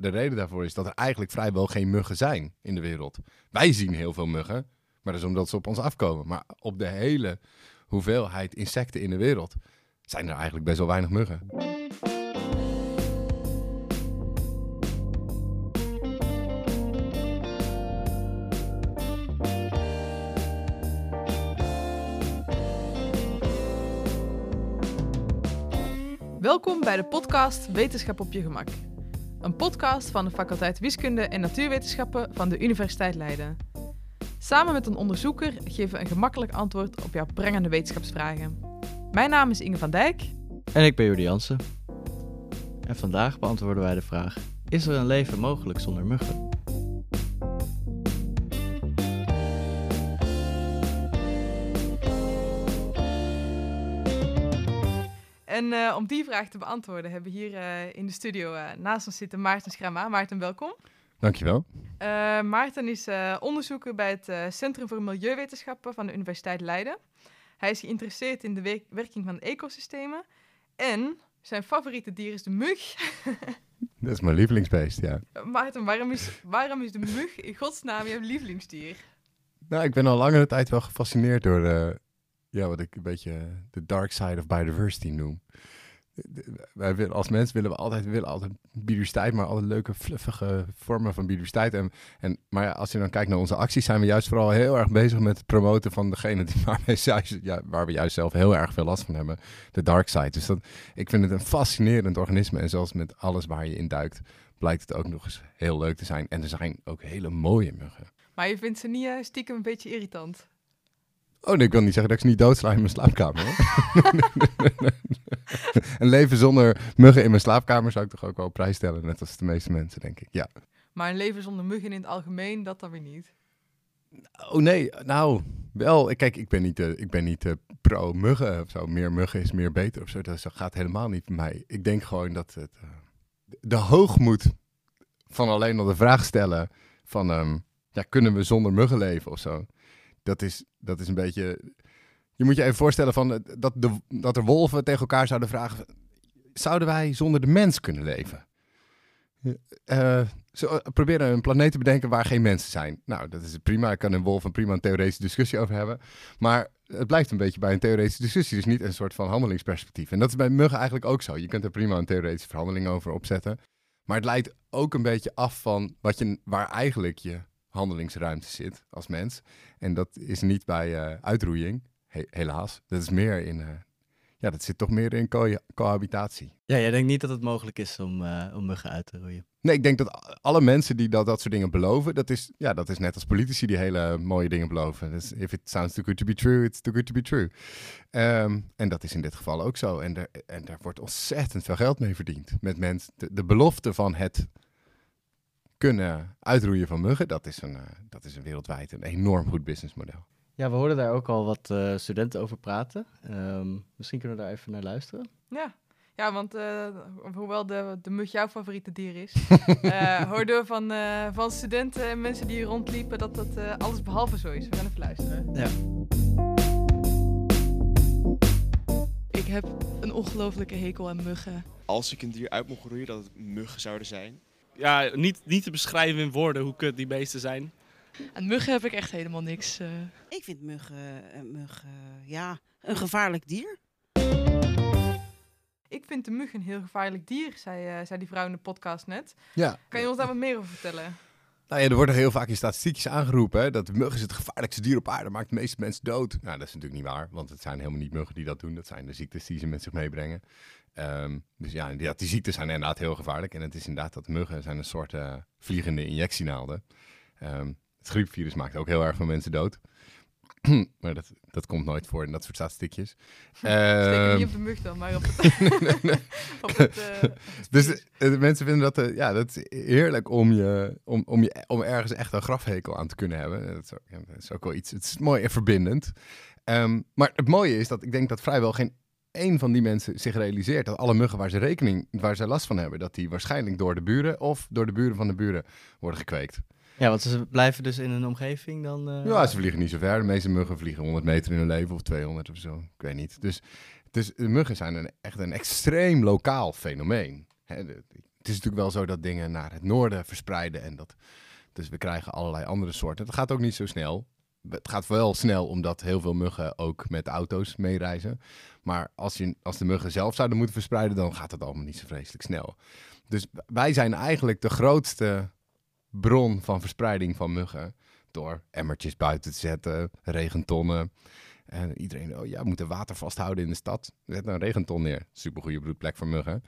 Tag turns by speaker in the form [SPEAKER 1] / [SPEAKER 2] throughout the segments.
[SPEAKER 1] de reden daarvoor is dat er eigenlijk vrijwel geen muggen zijn in de wereld. Wij zien heel veel muggen, maar dat is omdat ze op ons afkomen. Maar op de hele hoeveelheid insecten in de wereld zijn er eigenlijk best wel weinig muggen.
[SPEAKER 2] Welkom bij de podcast Wetenschap op je gemak. Een podcast van de faculteit Wiskunde en Natuurwetenschappen van de Universiteit Leiden. Samen met een onderzoeker geven we een gemakkelijk antwoord op jouw prangende wetenschapsvragen. Mijn naam is Inge van Dijk.
[SPEAKER 3] En ik ben Jordi Jansen. En vandaag beantwoorden wij de vraag: Is er een leven mogelijk zonder muggen?
[SPEAKER 2] En uh, om die vraag te beantwoorden hebben we hier uh, in de studio uh, naast ons zitten Maarten Schramma. Maarten, welkom.
[SPEAKER 1] Dankjewel.
[SPEAKER 2] Maarten is onderzoeker bij het Centrum voor Milieuwetenschappen van de Universiteit Leiden. Hij is geïnteresseerd in de werking van ecosystemen. En zijn favoriete dier is de mug.
[SPEAKER 1] Dat is mijn lievelingsbeest, ja.
[SPEAKER 2] Maarten, waarom is, waarom is de mug in godsnaam jouw lievelingsdier?
[SPEAKER 1] Nou, ik ben al langere tijd wel gefascineerd door ja, wat ik een beetje de dark side of biodiversity noem. Wij willen, als mens willen we altijd, willen altijd biodiversiteit, maar alle leuke, fluffige vormen van biodiversiteit. En, en, maar ja, als je dan kijkt naar onze acties, zijn we juist vooral heel erg bezig met het promoten van degene die, waar, we juist, ja, waar we juist zelf heel erg veel last van hebben, de dark side. Dus dat, ik vind het een fascinerend organisme. En zoals met alles waar je in duikt, blijkt het ook nog eens heel leuk te zijn. En er zijn ook hele mooie muggen.
[SPEAKER 2] Maar je vindt ze niet uh, stiekem een beetje irritant?
[SPEAKER 1] Oh nee, ik wil niet zeggen dat ik ze niet doodsla in mijn slaapkamer. een leven zonder muggen in mijn slaapkamer zou ik toch ook wel prijs stellen, net als de meeste mensen, denk ik. Ja.
[SPEAKER 2] Maar een leven zonder muggen in het algemeen, dat dan weer niet?
[SPEAKER 1] Oh nee, nou, wel. Kijk, ik ben niet, uh, ik ben niet uh, pro-muggen of zo. Meer muggen is meer beter of zo. Dat gaat helemaal niet bij mij. Ik denk gewoon dat het, uh, de hoogmoed van alleen al de vraag stellen van... Um, ja, kunnen we zonder muggen leven of zo? Dat is, dat is een beetje. Je moet je even voorstellen van, eh, dat, de, dat er wolven tegen elkaar zouden vragen: zouden wij zonder de mens kunnen leven? Uh, ze proberen een planeet te bedenken waar geen mensen zijn. Nou, dat is prima. Ik kan een wolf een prima een theoretische discussie over hebben. Maar het blijft een beetje bij een theoretische discussie. Dus niet een soort van handelingsperspectief. En dat is bij muggen eigenlijk ook zo. Je kunt er prima een theoretische verhandeling over opzetten. Maar het leidt ook een beetje af van wat je, waar eigenlijk je handelingsruimte zit als mens. En dat is niet bij uh, uitroeiing, helaas. Dat is meer in, uh, ja, dat zit toch meer in co cohabitatie.
[SPEAKER 3] Ja, jij denkt niet dat het mogelijk is om, uh, om muggen uit te roeien?
[SPEAKER 1] Nee, ik denk dat alle mensen die dat, dat soort dingen beloven, dat is, ja, dat is net als politici die hele mooie dingen beloven. Dus if it sounds too good to be true, it's too good to be true. Um, en dat is in dit geval ook zo. En, er, en daar wordt ontzettend veel geld mee verdiend. Met mensen, de, de belofte van het kunnen uitroeien van muggen, dat is, een, uh, dat is een wereldwijd een enorm goed businessmodel.
[SPEAKER 3] Ja, we hoorden daar ook al wat uh, studenten over praten. Um, misschien kunnen we daar even naar luisteren.
[SPEAKER 2] Ja, ja want uh, hoewel de, de mug jouw favoriete dier is, hoorden we van, van studenten en mensen die hier rondliepen dat dat alles behalve zo is. We gaan even luisteren.
[SPEAKER 3] Ja.
[SPEAKER 4] Ik heb een ongelofelijke hekel aan muggen.
[SPEAKER 5] Als ik een dier uit mocht roeien, dat het muggen zouden zijn
[SPEAKER 6] ja, niet, niet te beschrijven in woorden hoe kut die beesten zijn.
[SPEAKER 4] Aan muggen heb ik echt helemaal niks. Uh...
[SPEAKER 7] Ik vind muggen, muggen ja, een gevaarlijk dier.
[SPEAKER 2] Ik vind de mug een heel gevaarlijk dier, zei, uh, zei die vrouw in de podcast net.
[SPEAKER 1] Ja.
[SPEAKER 2] Kan je ons daar wat meer over vertellen?
[SPEAKER 1] Nou ja, er worden heel vaak in statistiekjes aangeroepen dat de mug is het gevaarlijkste dier op aarde, maakt de meeste mensen dood. Nou, dat is natuurlijk niet waar, want het zijn helemaal niet muggen die dat doen. Dat zijn de ziektes die ze met zich meebrengen. Um, dus ja, die, die, ziektes zijn inderdaad heel gevaarlijk. En het is inderdaad dat muggen zijn een soort uh, vliegende injectienaalden. Um, het griepvirus maakt ook heel erg veel mensen dood. maar dat, dat komt nooit voor in dat soort statistiekjes.
[SPEAKER 2] Steek niet op de mug dan, maar op het... op het uh,
[SPEAKER 1] dus de, mensen vinden dat, uh, ja, dat is heerlijk om, je, om, om, je, om ergens echt een grafhekel aan te kunnen hebben. Dat is ook, ja, dat is ook wel iets, het is mooi en verbindend. Um, maar het mooie is dat ik denk dat vrijwel geen één van die mensen zich realiseert dat alle muggen waar ze rekening, waar ze last van hebben, dat die waarschijnlijk door de buren of door de buren van de buren worden gekweekt.
[SPEAKER 3] Ja, want ze blijven dus in een omgeving dan. Uh...
[SPEAKER 1] Ja, ze vliegen niet zo ver. De meeste muggen vliegen 100 meter in hun leven of 200 of zo. Ik weet niet. Dus, dus de muggen zijn een, echt een extreem lokaal fenomeen. Hè, het is natuurlijk wel zo dat dingen naar het noorden verspreiden. En dat, dus we krijgen allerlei andere soorten. Het gaat ook niet zo snel. Het gaat wel snel omdat heel veel muggen ook met auto's meereizen. Maar als, je, als de muggen zelf zouden moeten verspreiden, dan gaat het allemaal niet zo vreselijk snel. Dus wij zijn eigenlijk de grootste bron van verspreiding van muggen. Door emmertjes buiten te zetten, regentonnen. En iedereen, oh ja, we moeten water vasthouden in de stad. Zet een regenton neer. Supergoeie broedplek voor muggen.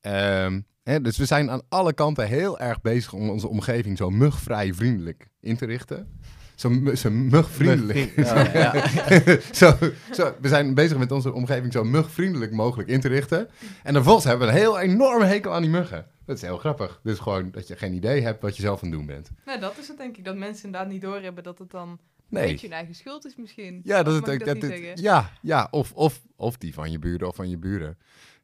[SPEAKER 1] Ehm, hè, dus we zijn aan alle kanten heel erg bezig om onze omgeving zo mugvrij vriendelijk in te richten. Zo, mu- zo mugvriendelijk.
[SPEAKER 3] Ja, ja.
[SPEAKER 1] zo, zo, we zijn bezig met onze omgeving zo mugvriendelijk mogelijk in te richten. En vervolgens hebben we een heel enorme hekel aan die muggen. Dat is heel grappig. Dus gewoon dat je geen idee hebt wat je zelf aan het doen bent.
[SPEAKER 2] Nou, dat is het denk ik. Dat mensen inderdaad niet doorhebben dat het dan een beetje hun eigen schuld is misschien.
[SPEAKER 1] Ja, dat het, dat, het- ja, ja of, of, of die van je buren of van je buren.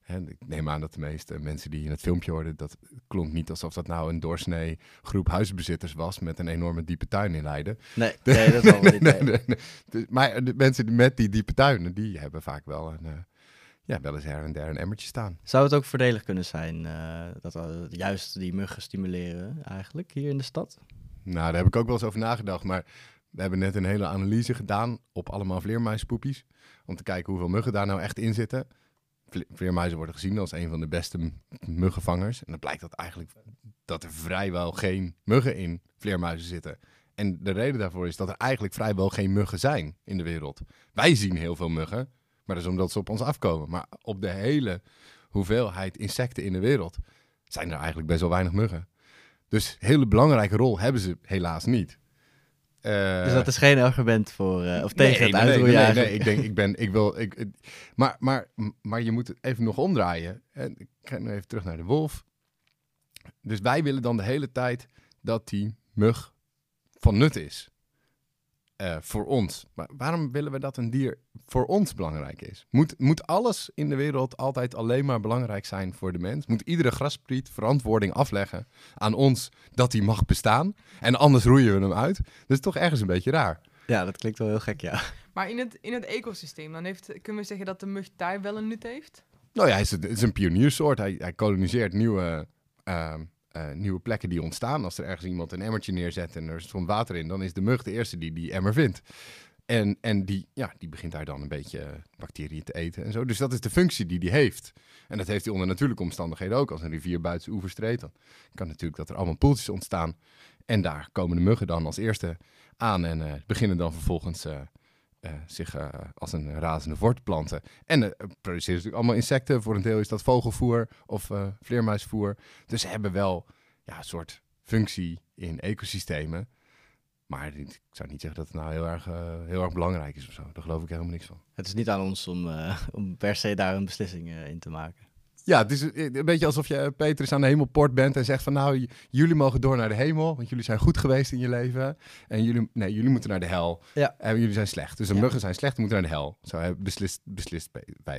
[SPEAKER 1] En ik neem aan dat de meeste mensen die in het filmpje hoorden, dat klonk niet alsof dat nou een doorsnee groep huisbezitters was met een enorme diepe tuin in Leiden.
[SPEAKER 3] Nee, nee, dat is allemaal niet.
[SPEAKER 1] Nee,
[SPEAKER 3] nee.
[SPEAKER 1] nee, nee. Dus- maar de mensen met die diepe tuinen, die hebben vaak wel een, eh, ja, wel eens her en der een emmertje staan.
[SPEAKER 3] Zou het ook voordelig kunnen zijn eh, dat we juist die muggen stimuleren eigenlijk hier in de stad?
[SPEAKER 1] Nou, daar heb ik ook wel eens over nagedacht, maar we hebben net een hele analyse gedaan op allemaal vleermuispoepies. Om te kijken hoeveel muggen daar nou echt in zitten. Vle- Vleermuizen worden gezien als een van de beste muggenvangers. En dan blijkt dat eigenlijk dat er vrijwel geen muggen in vleermuizen zitten. En de reden daarvoor is dat er eigenlijk vrijwel geen muggen zijn in de wereld. Wij zien heel veel muggen, maar dat is omdat ze op ons afkomen. Maar op de hele hoeveelheid insecten in de wereld zijn er eigenlijk best wel weinig muggen. Dus een hele belangrijke rol hebben ze helaas niet. Eh,
[SPEAKER 3] dus dat is geen argument voor, eh, of tegen
[SPEAKER 1] nee,
[SPEAKER 3] het
[SPEAKER 1] nee,
[SPEAKER 3] uitroeien
[SPEAKER 1] nee, nee, ik denk, ik ben, ik wil, ik, ik- maar, maar, maar je moet het even nog omdraaien. En ik ga nu even terug naar de wolf. Dus wij willen dan de hele tijd dat die mug van nut is. Eh, voor ons. Maar waarom willen we dat een dier voor ons belangrijk is? Moet, moet alles in de wereld altijd alleen maar belangrijk zijn voor de mens? Moet iedere graspriet verantwoording afleggen aan ons dat hij mag bestaan? En anders roeien we hem uit? Dat is toch ergens een beetje raar.
[SPEAKER 3] Ja, dat klinkt wel heel gek, ja.
[SPEAKER 2] Maar in het, in het ecosysteem, dan heeft, kunnen we zeggen dat de mug daar wel een nut heeft?
[SPEAKER 1] Nou ja, hij is, het is een pioniersoort. Hij, hij koloniseert nieuwe, ehm, eh, nieuwe plekken die ontstaan. Als er ergens iemand een emmertje neerzet en er stond water in, dan is de mug de eerste die die emmer vindt. En, en die, ja, die begint daar dan een beetje eh, bacteriën te eten en zo. Dus dat is de functie die die heeft. En dat heeft hij onder natuurlijke omstandigheden ook. Als een rivier buiten zijn oevers treedt, dan kan natuurlijk dat er allemaal poeltjes ontstaan. En daar komen de muggen dan als eerste aan en eh, beginnen dan vervolgens eh, zich eh, als een razende voort te planten. En eh produceren natuurlijk allemaal insecten. Voor een deel is dat vogelvoer of vleermuisvoer. Dus ze hebben wel ja, een soort functie in ecosystemen. Maar ik zou niet zeggen dat het nou heel erg, heel erg belangrijk is of zo. Daar geloof ik helemaal niks van.
[SPEAKER 3] Het is niet aan ons om, om per se daar een beslissing in te maken.
[SPEAKER 1] Ja, het is een beetje alsof je Petrus aan de hemelpoort bent en zegt van nou, jullie mogen door naar de hemel, want jullie zijn goed geweest in je leven. En jullie, nee, jullie moeten naar de hel.
[SPEAKER 3] Ja.
[SPEAKER 1] En jullie zijn slecht. Dus de
[SPEAKER 3] Ja.
[SPEAKER 1] muggen zijn slecht, die moeten naar de hel. Zo beslist, beslist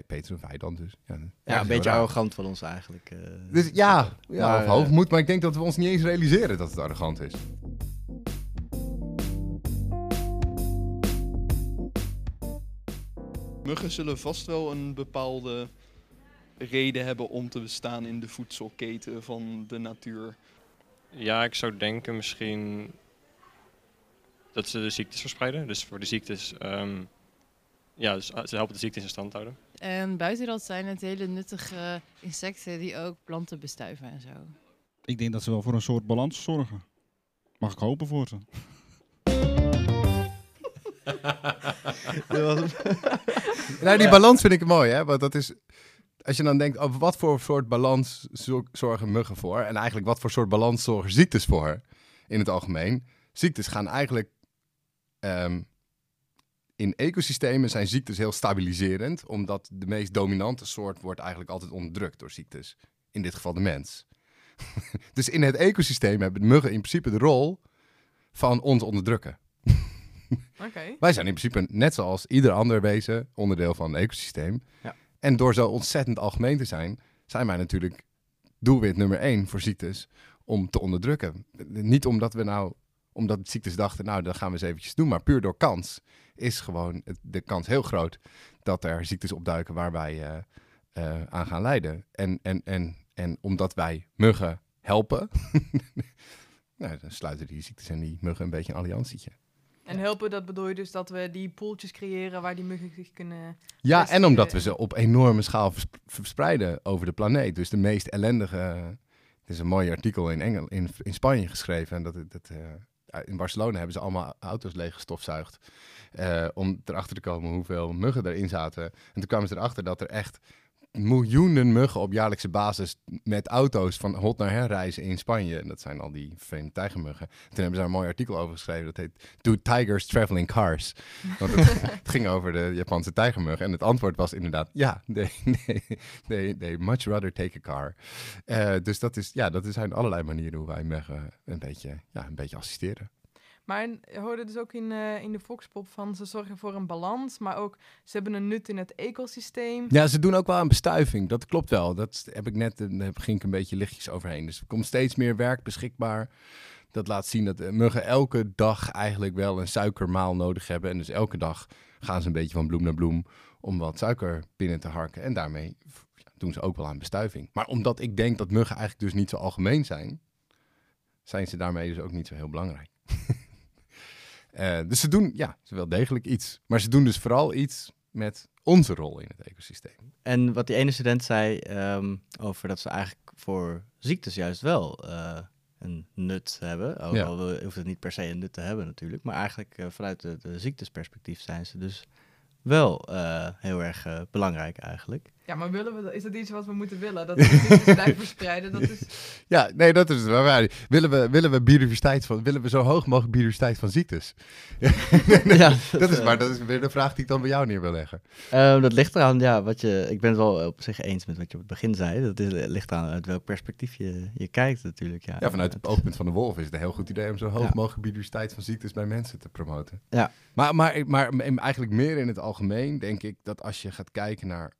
[SPEAKER 1] Petrus en wij dan dus. Ja,
[SPEAKER 3] een beetje
[SPEAKER 1] raar.
[SPEAKER 3] arrogant van ons eigenlijk. eh.
[SPEAKER 1] Dus ja, ja
[SPEAKER 3] Maar,
[SPEAKER 1] of
[SPEAKER 3] eh,
[SPEAKER 1] hoogmoed, maar ik denk dat we ons niet eens realiseren dat het arrogant is.
[SPEAKER 8] Muggen zullen vast wel een bepaalde reden hebben om te bestaan in de voedselketen van de natuur.
[SPEAKER 9] Ja, ik zou denken misschien dat ze de ziektes verspreiden. Dus voor de ziektes, ehm, ja, dus, ah, ze helpen de ziektes in stand houden.
[SPEAKER 4] En buiten dat zijn het hele nuttige insecten die ook planten bestuiven en zo.
[SPEAKER 10] Ik denk dat ze wel voor een soort balans zorgen. Mag ik hopen voor ze.
[SPEAKER 1] Nou, die balans vind ik mooi, hè? Want dat is, als je dan denkt, over wat voor soort balans zo- zorgen muggen voor? En eigenlijk wat voor soort balans zorgen ziektes voor in het algemeen? Ziektes gaan eigenlijk, ehm, in ecosystemen zijn ziektes heel stabiliserend, omdat de meest dominante soort wordt eigenlijk altijd onderdrukt door ziektes. In dit geval de mens. dus in het ecosysteem hebben de muggen in principe de rol van ons onderdrukken.
[SPEAKER 2] Oké.
[SPEAKER 1] Wij zijn in principe net zoals ieder ander wezen onderdeel van een ecosysteem.
[SPEAKER 3] Ja.
[SPEAKER 1] En door zo ontzettend algemeen te zijn, zijn wij natuurlijk doelwit nummer één voor ziektes om te onderdrukken. Niet omdat we nou, omdat ziektes dachten, nou dan gaan we eens eventjes doen, maar puur door kans is gewoon de kans heel groot dat er ziektes opduiken waar wij eh, eh, aan gaan lijden. En, en, en, En omdat wij muggen helpen, nou, dan sluiten die ziektes en die muggen een beetje een alliantietje.
[SPEAKER 2] En helpen, dat bedoel je dus dat we die poeltjes creëren waar die muggen zich kunnen...
[SPEAKER 1] Ja, en omdat we ze op enorme schaal vers- verspreiden over de planeet. Dus de meest ellendige. Er is een mooi artikel in, Engel, in, in Spanje geschreven. En dat, dat, eh, in Barcelona hebben ze allemaal auto's leeggestofzuigd. eh om erachter te komen hoeveel muggen erin zaten. En toen kwamen ze erachter dat er echt miljoenen muggen op jaarlijkse basis met auto's van hot naar her reizen in Spanje. En dat zijn al die vreemde tijgermuggen. Toen hebben ze daar een mooi artikel over geschreven. Dat heet Do Tigers Travel in Cars? Want het, het ging over de Japanse tijgermug. En het antwoord was inderdaad, ja, they, they, they, they much rather take a car. Eh, dus dat, is, ja, dat zijn allerlei manieren hoe wij muggen een beetje, ja, een beetje assisteren.
[SPEAKER 2] Maar je hoorde dus ook in, eh, in de Volkspop van ze zorgen voor een balans, maar ook ze hebben een nut in het ecosysteem.
[SPEAKER 1] Ja, ze doen ook wel aan bestuiving. Dat klopt wel. Dat heb ik net, eh, daar ging ik een beetje lichtjes overheen. Dus er komt steeds meer werk beschikbaar. Dat laat zien dat eh, muggen elke dag eigenlijk wel een suikermaal nodig hebben. En dus elke dag gaan ze een beetje van bloem naar bloem om wat suiker binnen te harken. En daarmee doen ze ook wel aan bestuiving. Maar omdat ik denk dat muggen eigenlijk dus niet zo algemeen zijn, zijn ze daarmee dus ook niet zo heel belangrijk. Eh, dus ze doen, ja, ze wel degelijk iets. Maar ze doen dus vooral iets met onze rol in het ecosysteem.
[SPEAKER 3] En wat die ene student zei ehm, over dat ze eigenlijk voor ziektes juist wel eh, een nut hebben. Ook al wil- hoeft het niet per se een nut te hebben natuurlijk. Maar eigenlijk eh, vanuit de, de ziektesperspectief zijn ze dus wel heel erg belangrijk eigenlijk.
[SPEAKER 2] Ja, maar willen we, dat- is dat iets wat we moeten willen? Dat we ziektes blijven verspreiden? Dat is,
[SPEAKER 1] Ja, nee, dat is het wel waar. Willen we, willen we biodiversiteit van, willen we zo hoog mogelijk biodiversiteit van ziektes?
[SPEAKER 3] Ja,
[SPEAKER 1] dat is maar, dat is weer de vraag die ik dan bij jou neer wil leggen.
[SPEAKER 3] Ehm, dat ligt eraan, ja, wat je, ik ben het wel op zich eens met wat je op het begin zei. Dat is, ligt eraan uit welk perspectief je, je kijkt natuurlijk. Ja,
[SPEAKER 1] Ja, vanuit het
[SPEAKER 3] Het-
[SPEAKER 1] oogpunt van de wolf is het een heel goed idee om zo hoog
[SPEAKER 3] Ja.
[SPEAKER 1] mogelijk biodiversiteit van ziektes bij mensen te promoten.
[SPEAKER 3] Ja.
[SPEAKER 1] Maar, maar, maar eigenlijk meer in het algemeen denk ik dat als je gaat kijken naar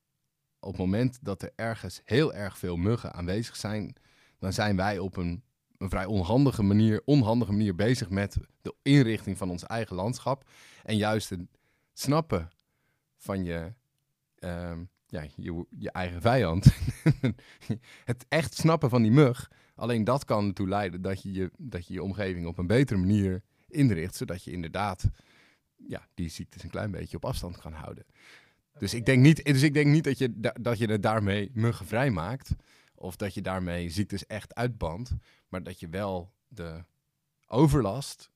[SPEAKER 1] op het moment dat er ergens heel erg veel muggen aanwezig zijn, dan zijn wij op een, een vrij onhandige manier, onhandige manier bezig met de inrichting van ons eigen landschap. En juist het snappen van je, ehm, ja, je, je eigen vijand. het echt snappen van die mug. Alleen dat kan ertoe leiden dat je je, dat je je omgeving op een betere manier inricht, zodat je inderdaad ja, die ziektes een klein beetje op afstand kan houden. Dus ik denk niet, dus ik denk niet dat, je, da- dat je het daarmee muggenvrij maakt, of dat je daarmee ziektes echt uitbandt, maar dat je wel de overlast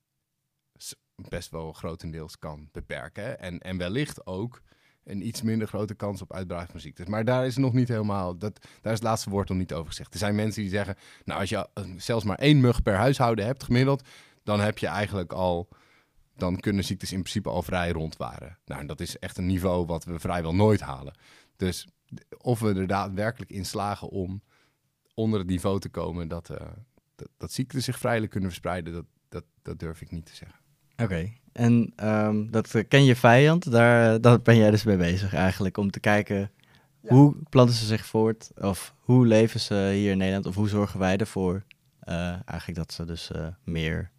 [SPEAKER 1] best wel grotendeels kan beperken. En, en wellicht ook een iets minder grote kans op uitbraak van ziektes. Maar daar is nog niet helemaal, dat, daar is het laatste woord nog niet over gezegd. Er zijn mensen die zeggen, nou als je eh, zelfs maar één mug per huishouden hebt gemiddeld, dan heb je eigenlijk al, dan kunnen ziektes in principe al vrij rondwaren. Nou, en dat is echt een niveau wat we vrijwel nooit halen. Dus of we er daadwerkelijk in slagen om onder het niveau te komen dat, eh, dat, dat ziekten zich vrijelijk kunnen verspreiden, dat, dat, dat durf ik niet te zeggen.
[SPEAKER 3] Oké, en ehm, dat eh, ken je vijand, daar, daar ben jij dus mee bezig eigenlijk, om te kijken hoe planten ze zich voort, of hoe leven ze hier in Nederland, of hoe zorgen wij ervoor eh, eigenlijk dat ze dus eh, meer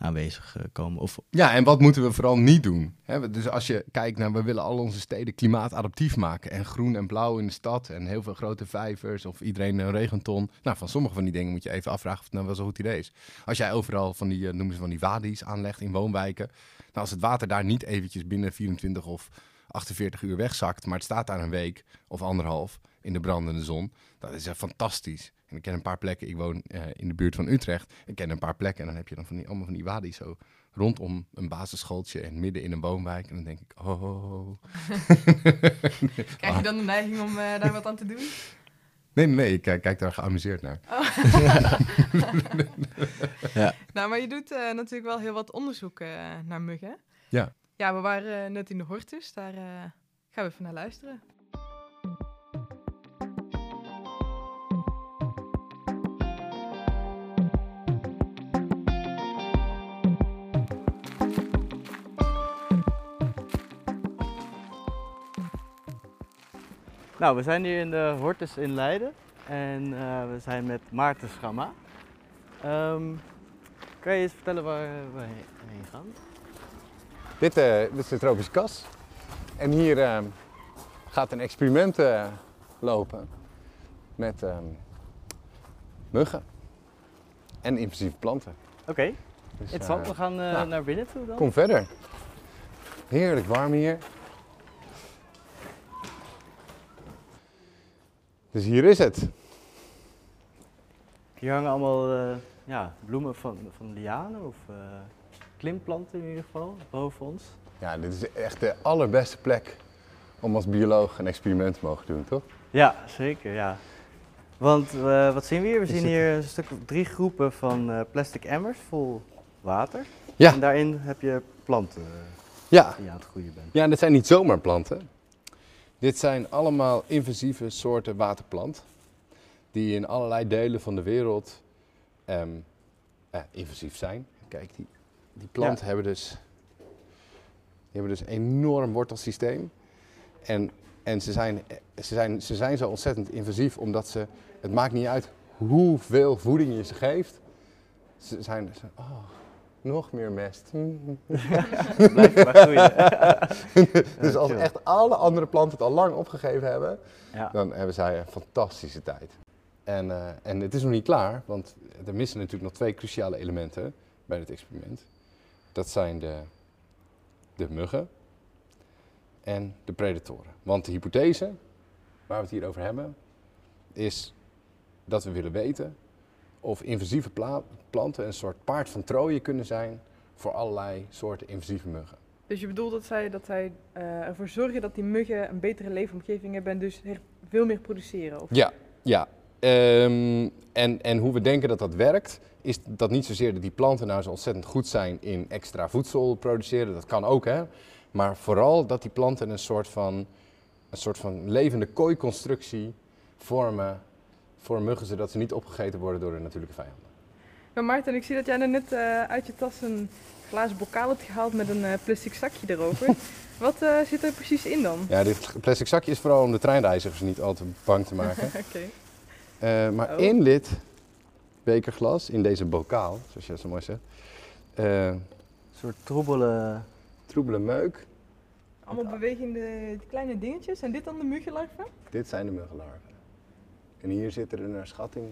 [SPEAKER 3] aanwezig eh, komen. Of,
[SPEAKER 1] Ja, en wat moeten we vooral niet doen? Hè, we- dus als je kijkt naar, we willen al onze steden klimaatadaptief maken. En groen en blauw in de stad. En heel veel grote vijvers of iedereen een regenton. Nou, van sommige van die dingen moet je even afvragen of het nou wel zo'n goed idee is. Als jij overal van die, eh, noemen ze van die wadi's aanlegt in woonwijken. Nou, als het water daar niet eventjes binnen 24 of 48 uur wegzakt. Maar het staat daar een week of anderhalf in de brandende zon. Dat is echt fantastisch. En ik ken een paar plekken, ik woon eh, in de buurt van Utrecht. Ik ken een paar plekken en dan heb je dan van die, allemaal van die wadi's zo rondom een basisschooltje en midden in een woonwijk. En dan denk ik, oh. oh, oh.
[SPEAKER 2] krijg je dan de neiging om eh, daar wat aan te doen?
[SPEAKER 1] Nee, nee, ik kijk, kijk daar geamuseerd naar.
[SPEAKER 2] Oh.
[SPEAKER 3] Ja.
[SPEAKER 2] Nou, maar je doet eh, natuurlijk wel heel wat onderzoek eh, naar muggen.
[SPEAKER 1] Ja.
[SPEAKER 2] Ja, we waren eh, net in de Hortus. Daar eh, gaan we even naar luisteren.
[SPEAKER 3] Nou, we zijn hier in de Hortus in Leiden en eh, we zijn met Maarten Schamma. Ehm, kan je eens vertellen waar we he- heen gaan?
[SPEAKER 1] Dit, eh, dit is de tropische kas. En hier eh, gaat een experiment eh, lopen met ehm, muggen en invasieve planten.
[SPEAKER 3] Oké,
[SPEAKER 1] Dus,
[SPEAKER 3] interessant. We gaan naar binnen toe dan.
[SPEAKER 1] Kom verder. Heerlijk warm hier. Dus hier is het.
[SPEAKER 3] Hier hangen allemaal eh, ja, bloemen van, van lianen of eh, klimplanten in ieder geval, boven ons.
[SPEAKER 1] Ja, dit is echt de allerbeste plek om als bioloog een experiment te mogen doen, toch?
[SPEAKER 3] Ja, zeker, ja. Want eh, wat zien we hier? We zien hier een stuk drie groepen van plastic emmers vol water.
[SPEAKER 1] Ja.
[SPEAKER 3] En daarin heb je planten
[SPEAKER 1] Ja.
[SPEAKER 3] die je aan het groeien bent.
[SPEAKER 1] Ja, en dit zijn niet zomaar planten. Dit zijn allemaal invasieve soorten waterplant. Die in allerlei delen van de wereld ehm, eh, invasief zijn. Kijk, die, die planten hebben dus die hebben dus een enorm wortelsysteem. En, en ze, zijn, ze, zijn, ze zijn zo ontzettend invasief omdat ze, het maakt niet uit hoeveel voeding je ze geeft. Ze zijn, ze, oh, nog meer mest.
[SPEAKER 3] Blijf maar groeien.
[SPEAKER 1] dus als echt alle andere planten het al lang opgegeven hebben,
[SPEAKER 3] Ja.
[SPEAKER 1] dan hebben zij een fantastische tijd. En, eh, en het is nog niet klaar, want er missen natuurlijk nog twee cruciale elementen bij dit experiment. Dat zijn de, de muggen en de predatoren. Want de hypothese waar we het hier over hebben, is dat we willen weten of invasieve pla- planten een soort paard van Troje kunnen zijn voor allerlei soorten invasieve muggen.
[SPEAKER 2] Dus je bedoelt dat zij, dat zij eh, ervoor zorgen dat die muggen een betere leefomgeving hebben en dus veel meer produceren? Of?
[SPEAKER 1] Ja, ja. Ehm, en, en hoe we denken dat dat werkt, is dat niet zozeer dat die planten nou zo ontzettend goed zijn in extra voedsel produceren, dat kan ook hè. Maar vooral dat die planten een soort van, een soort van levende kooiconstructie vormen voor muggen, zodat ze niet opgegeten worden door de natuurlijke vijanden.
[SPEAKER 2] Maar Maarten, ik zie dat jij er net eh, uit je tas een glazen bokaal hebt gehaald met een eh, plastic zakje erover. Wat eh, zit er precies in dan?
[SPEAKER 1] Ja, dit plastic zakje is vooral om de treinreizigers niet al te bang te maken.
[SPEAKER 2] Oké.
[SPEAKER 1] Eh, maar
[SPEAKER 2] Oh.
[SPEAKER 1] in dit bekerglas, in deze bokaal, zoals je dat zo mooi zegt, eh,
[SPEAKER 3] Een soort troebele...
[SPEAKER 1] troebele meuk.
[SPEAKER 2] Allemaal bewegende kleine dingetjes. En dit dan de muggenlarven?
[SPEAKER 1] Dit zijn de muggenlarven. En hier zitten er naar schatting,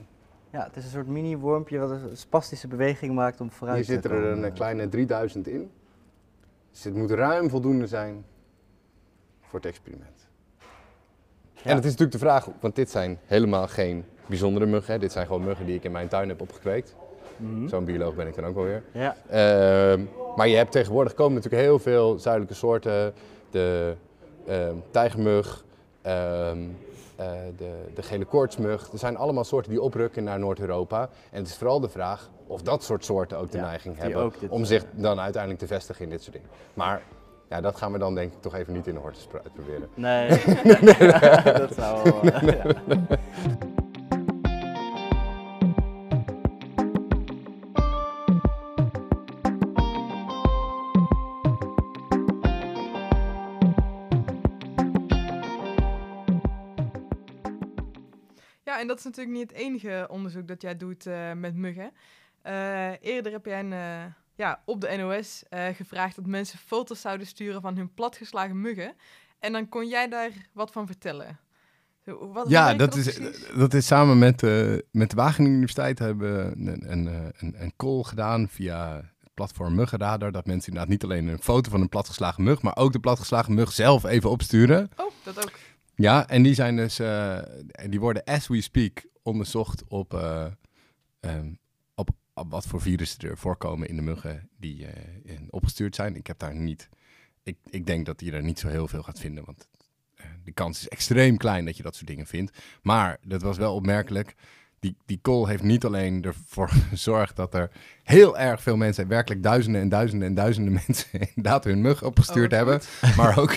[SPEAKER 3] Ja, het is een soort mini-wormpje wat een spastische beweging maakt om vooruit
[SPEAKER 1] hier
[SPEAKER 3] te
[SPEAKER 1] zitten er
[SPEAKER 3] komen.
[SPEAKER 1] een kleine 3000 in. Dus het moet ruim voldoende zijn voor het experiment. En het is natuurlijk de vraag, want dit zijn helemaal geen bijzondere muggen. Hè. Dit zijn gewoon muggen die ik in mijn tuin heb opgekweekt.
[SPEAKER 3] Mhm.
[SPEAKER 1] Zo'n bioloog ben ik dan ook wel weer.
[SPEAKER 3] Ja.
[SPEAKER 1] Ehm, maar je hebt tegenwoordig komen natuurlijk heel veel zuidelijke soorten. De ehm, tijgermug, ehm, eh, de, de gele koortsmug. Er zijn allemaal soorten die oprukken naar Noord-Europa. En het is vooral de vraag of dat soort soorten ook de
[SPEAKER 3] Ja,
[SPEAKER 1] neiging hebben
[SPEAKER 3] dit,
[SPEAKER 1] om
[SPEAKER 3] eh,
[SPEAKER 1] zich dan uiteindelijk te vestigen in dit soort dingen. Maar ja, dat gaan we dan denk ik toch even niet in de hortus uitproberen.
[SPEAKER 3] Nee, dat zou wel... ja.
[SPEAKER 2] Ja, en dat is natuurlijk niet het enige onderzoek dat jij doet eh, met muggen. Eh, eerder heb jij een, eh, ja, op de NOS gevraagd dat mensen foto's zouden sturen van hun platgeslagen muggen. En dan kon jij daar wat van vertellen. Zo, Wat,
[SPEAKER 1] Ja, dat is, dat is samen met, met de Wageningen Universiteit hebben we een, een, een, een call gedaan via het platform Muggenradar. Dat mensen inderdaad niet alleen een foto van een platgeslagen mug, maar ook de platgeslagen mug zelf even opsturen.
[SPEAKER 2] Oh, dat ook.
[SPEAKER 1] Ja, en die zijn dus, en die worden as we speak onderzocht op, eh, ehm, op, op wat voor virussen er voorkomen in de muggen die eh, in- opgestuurd zijn. Ik heb daar niet, ik, ik denk dat je er niet zo heel veel gaat vinden, want de kans is extreem klein dat je dat soort dingen vindt. Maar dat was wel opmerkelijk. Die, die call heeft niet alleen ervoor gezorgd dat er heel erg veel mensen, werkelijk duizenden en duizenden en duizenden mensen, inderdaad hun mug opgestuurd
[SPEAKER 2] Oh,
[SPEAKER 1] hebben. Maar ook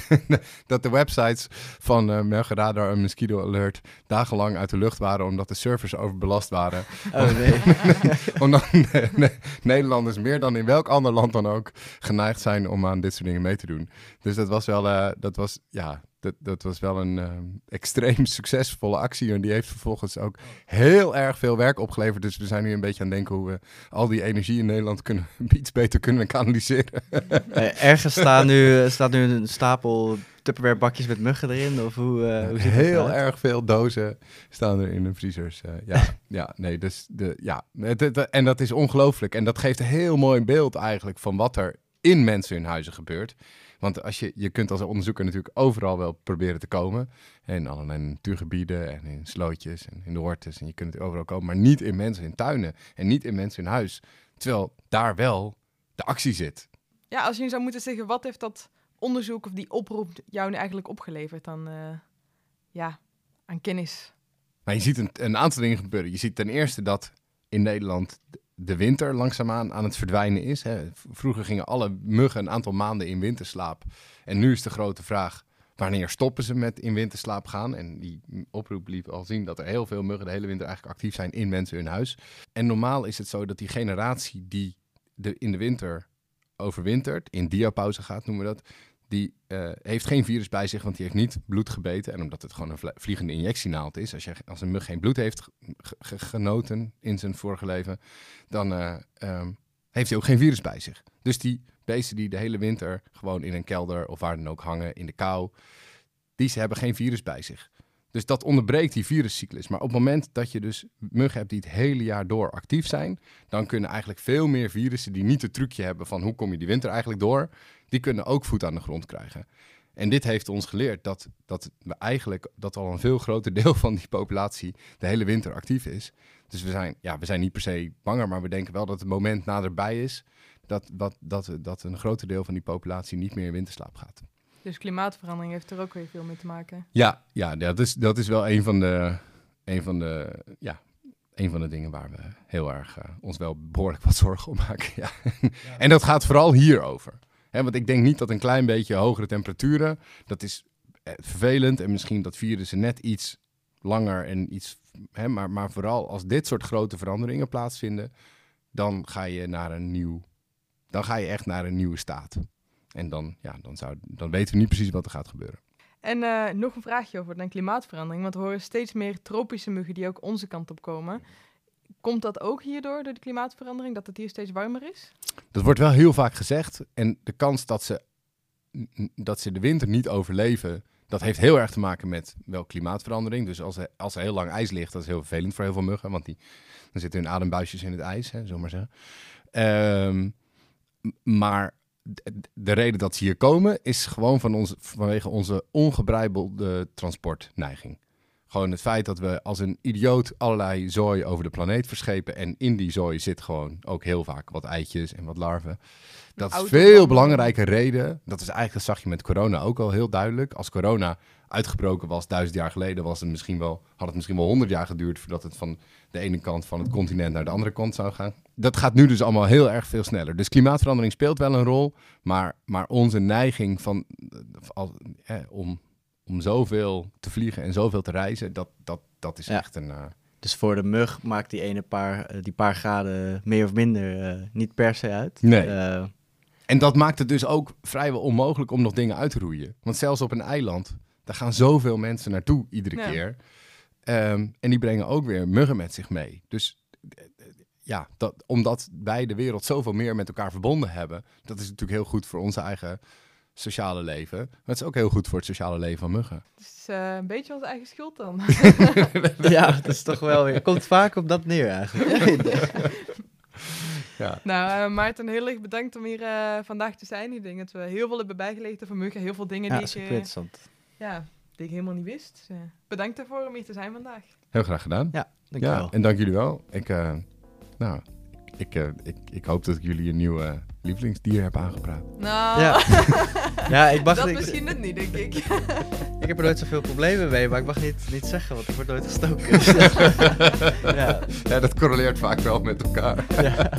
[SPEAKER 1] dat de websites van uh, en Mosquito Alert dagenlang uit de lucht waren omdat de servers overbelast waren.
[SPEAKER 3] Oh nee.
[SPEAKER 1] omdat ne- ne- Nederlanders meer dan in welk ander land dan ook geneigd zijn om aan dit soort dingen mee te doen. Dus dat was wel, eh, dat was, ja, dat, dat was wel een eh, extreem succesvolle actie. En die heeft vervolgens ook heel erg veel werk opgeleverd. Dus we zijn nu een beetje aan het denken hoe we al die energie in Nederland kunnen, iets beter kunnen kanaliseren.
[SPEAKER 3] Eh, Ergens staat nu, staat nu een stapel Tupperware bakjes met muggen erin? Of hoe, eh, hoe ziet
[SPEAKER 1] Heel erg veel dozen staan er in de vriezers. eh, ja, ja, nee, dus de, ja. Het- het- en dat is ongelooflijk. En dat geeft een heel mooi beeld eigenlijk van wat er in mensen hun huizen gebeurt. Want als je, je kunt als onderzoeker natuurlijk overal wel proberen te komen. In allerlei natuurgebieden en in slootjes en in de hortus. En je kunt het overal komen, maar niet in mensen in tuinen. En niet in mensen in huis. Terwijl daar wel de actie zit.
[SPEAKER 2] Ja, als je nu zou moeten zeggen, wat heeft dat onderzoek of die oproep jou nu eigenlijk opgeleverd dan, eh, ja, aan kennis?
[SPEAKER 1] Maar je ziet een, een aantal dingen gebeuren. Je ziet ten eerste dat in Nederland de winter langzaamaan aan het verdwijnen is. Hè. Vroeger gingen alle muggen een aantal maanden in winterslaap. En nu is de grote vraag, wanneer stoppen ze met in winterslaap gaan? En die oproep liet al zien dat er heel veel muggen de hele winter eigenlijk actief zijn in mensen hun huis. En normaal is het zo dat die generatie die de, in de winter overwintert, in diapauze gaat noemen we dat, die eh, heeft geen virus bij zich, want die heeft niet bloed gebeten. En omdat het gewoon een vliegende injectienaald is, als, je, als een mug geen bloed heeft ge- ge- genoten in zijn vorige leven, dan eh, ehm, heeft hij ook geen virus bij zich. Dus die beesten die de hele winter gewoon in een kelder of waar dan ook hangen, in de kou, die ze hebben geen virus bij zich. Dus dat onderbreekt die viruscyclus. Maar op het moment dat je dus muggen hebt die het hele jaar door actief zijn, dan kunnen eigenlijk veel meer virussen die niet het trucje hebben van hoe kom je die winter eigenlijk door, die kunnen ook voet aan de grond krijgen. En dit heeft ons geleerd dat, dat we eigenlijk dat al een veel groter deel van die populatie de hele winter actief is. Dus we zijn, ja, we zijn niet per se banger, maar we denken wel dat het moment naderbij is dat, dat, dat, dat een groter deel van die populatie niet meer in winterslaap gaat.
[SPEAKER 2] Dus klimaatverandering heeft er ook weer veel mee te maken.
[SPEAKER 1] Ja, ja dat, is, dat is wel een van de, een van de, ja, een van de dingen waar we heel erg eh, ons wel behoorlijk wat zorgen om maken. Ja. en dat gaat vooral hierover. Hè, want ik denk niet dat een klein beetje hogere temperaturen, dat is eh, vervelend en misschien dat virussen net iets langer en iets, hè, maar, maar vooral als dit soort grote veranderingen plaatsvinden, dan ga je naar een nieuw, dan ga je echt naar een nieuwe staat. En dan, ja, dan, zou, dan weten we niet precies wat er gaat gebeuren.
[SPEAKER 2] En eh, nog een vraagje over de klimaatverandering. Want we horen steeds meer tropische muggen die ook onze kant op komen. Komt dat ook hierdoor, door de klimaatverandering, dat het hier steeds warmer is?
[SPEAKER 1] Dat wordt wel heel vaak gezegd. En de kans dat ze, dat ze de winter niet overleven, dat heeft heel erg te maken met wel klimaatverandering. Dus als er, als er heel lang ijs ligt, dat is heel vervelend voor heel veel muggen. Want die, dan zitten hun adembuisjes in het ijs, hè, zomaar zeggen. Ehm, maar de, de reden dat ze hier komen, is gewoon van onze, vanwege onze ongebreidelde transportneiging. Gewoon het feit dat we als een idioot allerlei zooi over de planeet verschepen. En in die zooi zit gewoon ook heel vaak wat eitjes en wat larven. Dat is veel belangrijke reden. Dat is eigenlijk, dat zag je met corona ook al heel duidelijk. Als corona uitgebroken was duizend jaar geleden, was het misschien wel, had het misschien wel honderd jaar geduurd voordat het van de ene kant van het continent naar de andere kant zou gaan. Dat gaat nu dus allemaal heel erg veel sneller. Dus klimaatverandering speelt wel een rol, maar, maar onze neiging van, eh, eh, om, om zoveel te vliegen en zoveel te reizen, dat, dat, dat is
[SPEAKER 3] Ja.
[SPEAKER 1] echt een... eh,
[SPEAKER 3] Dus voor de mug maakt die ene paar, eh, die paar graden meer of minder eh, niet per se uit.
[SPEAKER 1] Nee.
[SPEAKER 3] Eh,
[SPEAKER 1] En dat maakt het dus ook vrijwel onmogelijk om nog dingen uit te roeien. Want zelfs op een eiland, daar gaan zoveel mensen naartoe iedere
[SPEAKER 2] Ja.
[SPEAKER 1] keer. Ehm, en die brengen ook weer muggen met zich mee. Dus ja, dat, omdat wij de wereld zoveel meer met elkaar verbonden hebben, dat is natuurlijk heel goed voor onze eigen sociale leven. Maar het is ook heel goed voor het sociale leven van muggen.
[SPEAKER 2] Het is eh, een beetje onze eigen schuld dan.
[SPEAKER 3] ja, dat is toch wel weer. Komt vaak op dat neer eigenlijk.
[SPEAKER 1] Ja.
[SPEAKER 2] nou, eh, Maarten, heel erg bedankt om hier eh, vandaag te zijn. Ik denk dat we heel veel hebben bijgeleerd over muggen. Heel veel dingen
[SPEAKER 3] ja,
[SPEAKER 2] die, ik, ja, die ik helemaal niet wist. Dus, eh, bedankt daarvoor om hier te zijn vandaag.
[SPEAKER 1] Heel graag gedaan.
[SPEAKER 3] Ja, dankjewel.
[SPEAKER 1] Ja, en dank jullie wel. Ik, eh, nou, ik, eh, ik, ik hoop dat ik jullie een nieuw eh, lievelingsdier heb aangepraat.
[SPEAKER 2] Nou,
[SPEAKER 3] Ja. Ja, ik mag
[SPEAKER 2] dat
[SPEAKER 3] niet-
[SPEAKER 2] misschien net niet, denk ik.
[SPEAKER 3] Ik heb er nooit zoveel problemen mee, maar ik mag niet, niet zeggen, want ik word nooit gestoken. ja.
[SPEAKER 1] ja, dat correleert vaak wel met elkaar.
[SPEAKER 3] Ja.